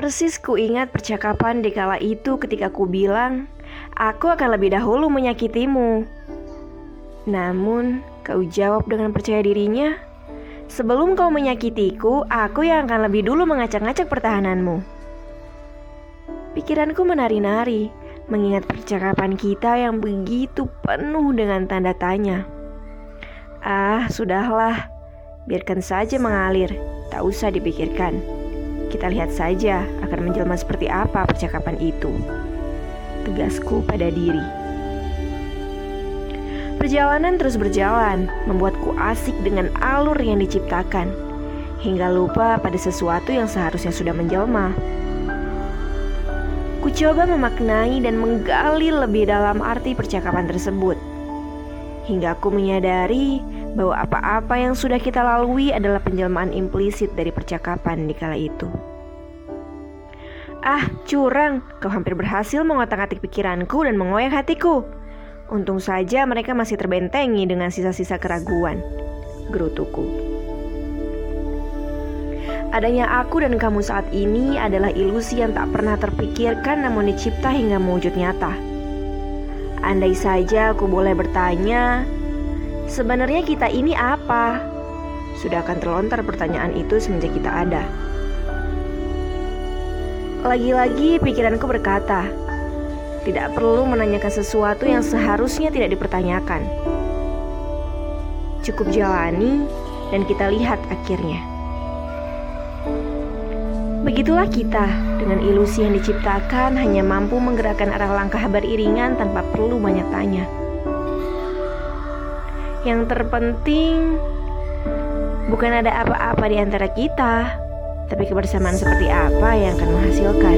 Persis ku ingat percakapan di kala itu ketika ku bilang, aku akan lebih dahulu menyakitimu. Namun, kau jawab dengan percaya dirinya, sebelum kau menyakitiku, aku yang akan lebih dulu mengacak-ngacak pertahananmu. Pikiranku menari-nari, mengingat percakapan kita yang begitu penuh dengan tanda tanya. Ah, sudahlah, biarkan saja mengalir, tak usah dipikirkan. Kita lihat saja akan menjelma seperti apa percakapan itu. Tegasku pada diri. Perjalanan terus berjalan, membuatku asik dengan alur yang diciptakan, hingga lupa pada sesuatu yang seharusnya sudah menjelma. Ku coba memaknai dan menggali lebih dalam arti percakapan tersebut, hingga aku menyadari bahwa apa-apa yang sudah kita lalui adalah penjelmaan implisit dari percakapan di kala itu. Ah, curang, kau hampir berhasil mengotak-atik pikiranku dan mengoyak hatiku. Untung saja mereka masih terbentengi dengan sisa-sisa keraguan. Gerutuku. Adanya aku dan kamu saat ini adalah ilusi yang tak pernah terpikirkan namun dicipta hingga mewujud nyata. Andai saja aku boleh bertanya, Sebenarnya kita ini apa? Sudah akan terlontar pertanyaan itu semenjak kita ada. Lagi-lagi pikiranku berkata, tidak perlu menanyakan sesuatu yang seharusnya tidak dipertanyakan. Cukup jalani dan kita lihat akhirnya. Begitulah kita dengan ilusi yang diciptakan hanya mampu menggerakkan arah langkah beriringan tanpa perlu banyak tanya. Yang terpenting bukan ada apa-apa di antara kita, tapi kebersamaan seperti apa yang akan menghasilkan.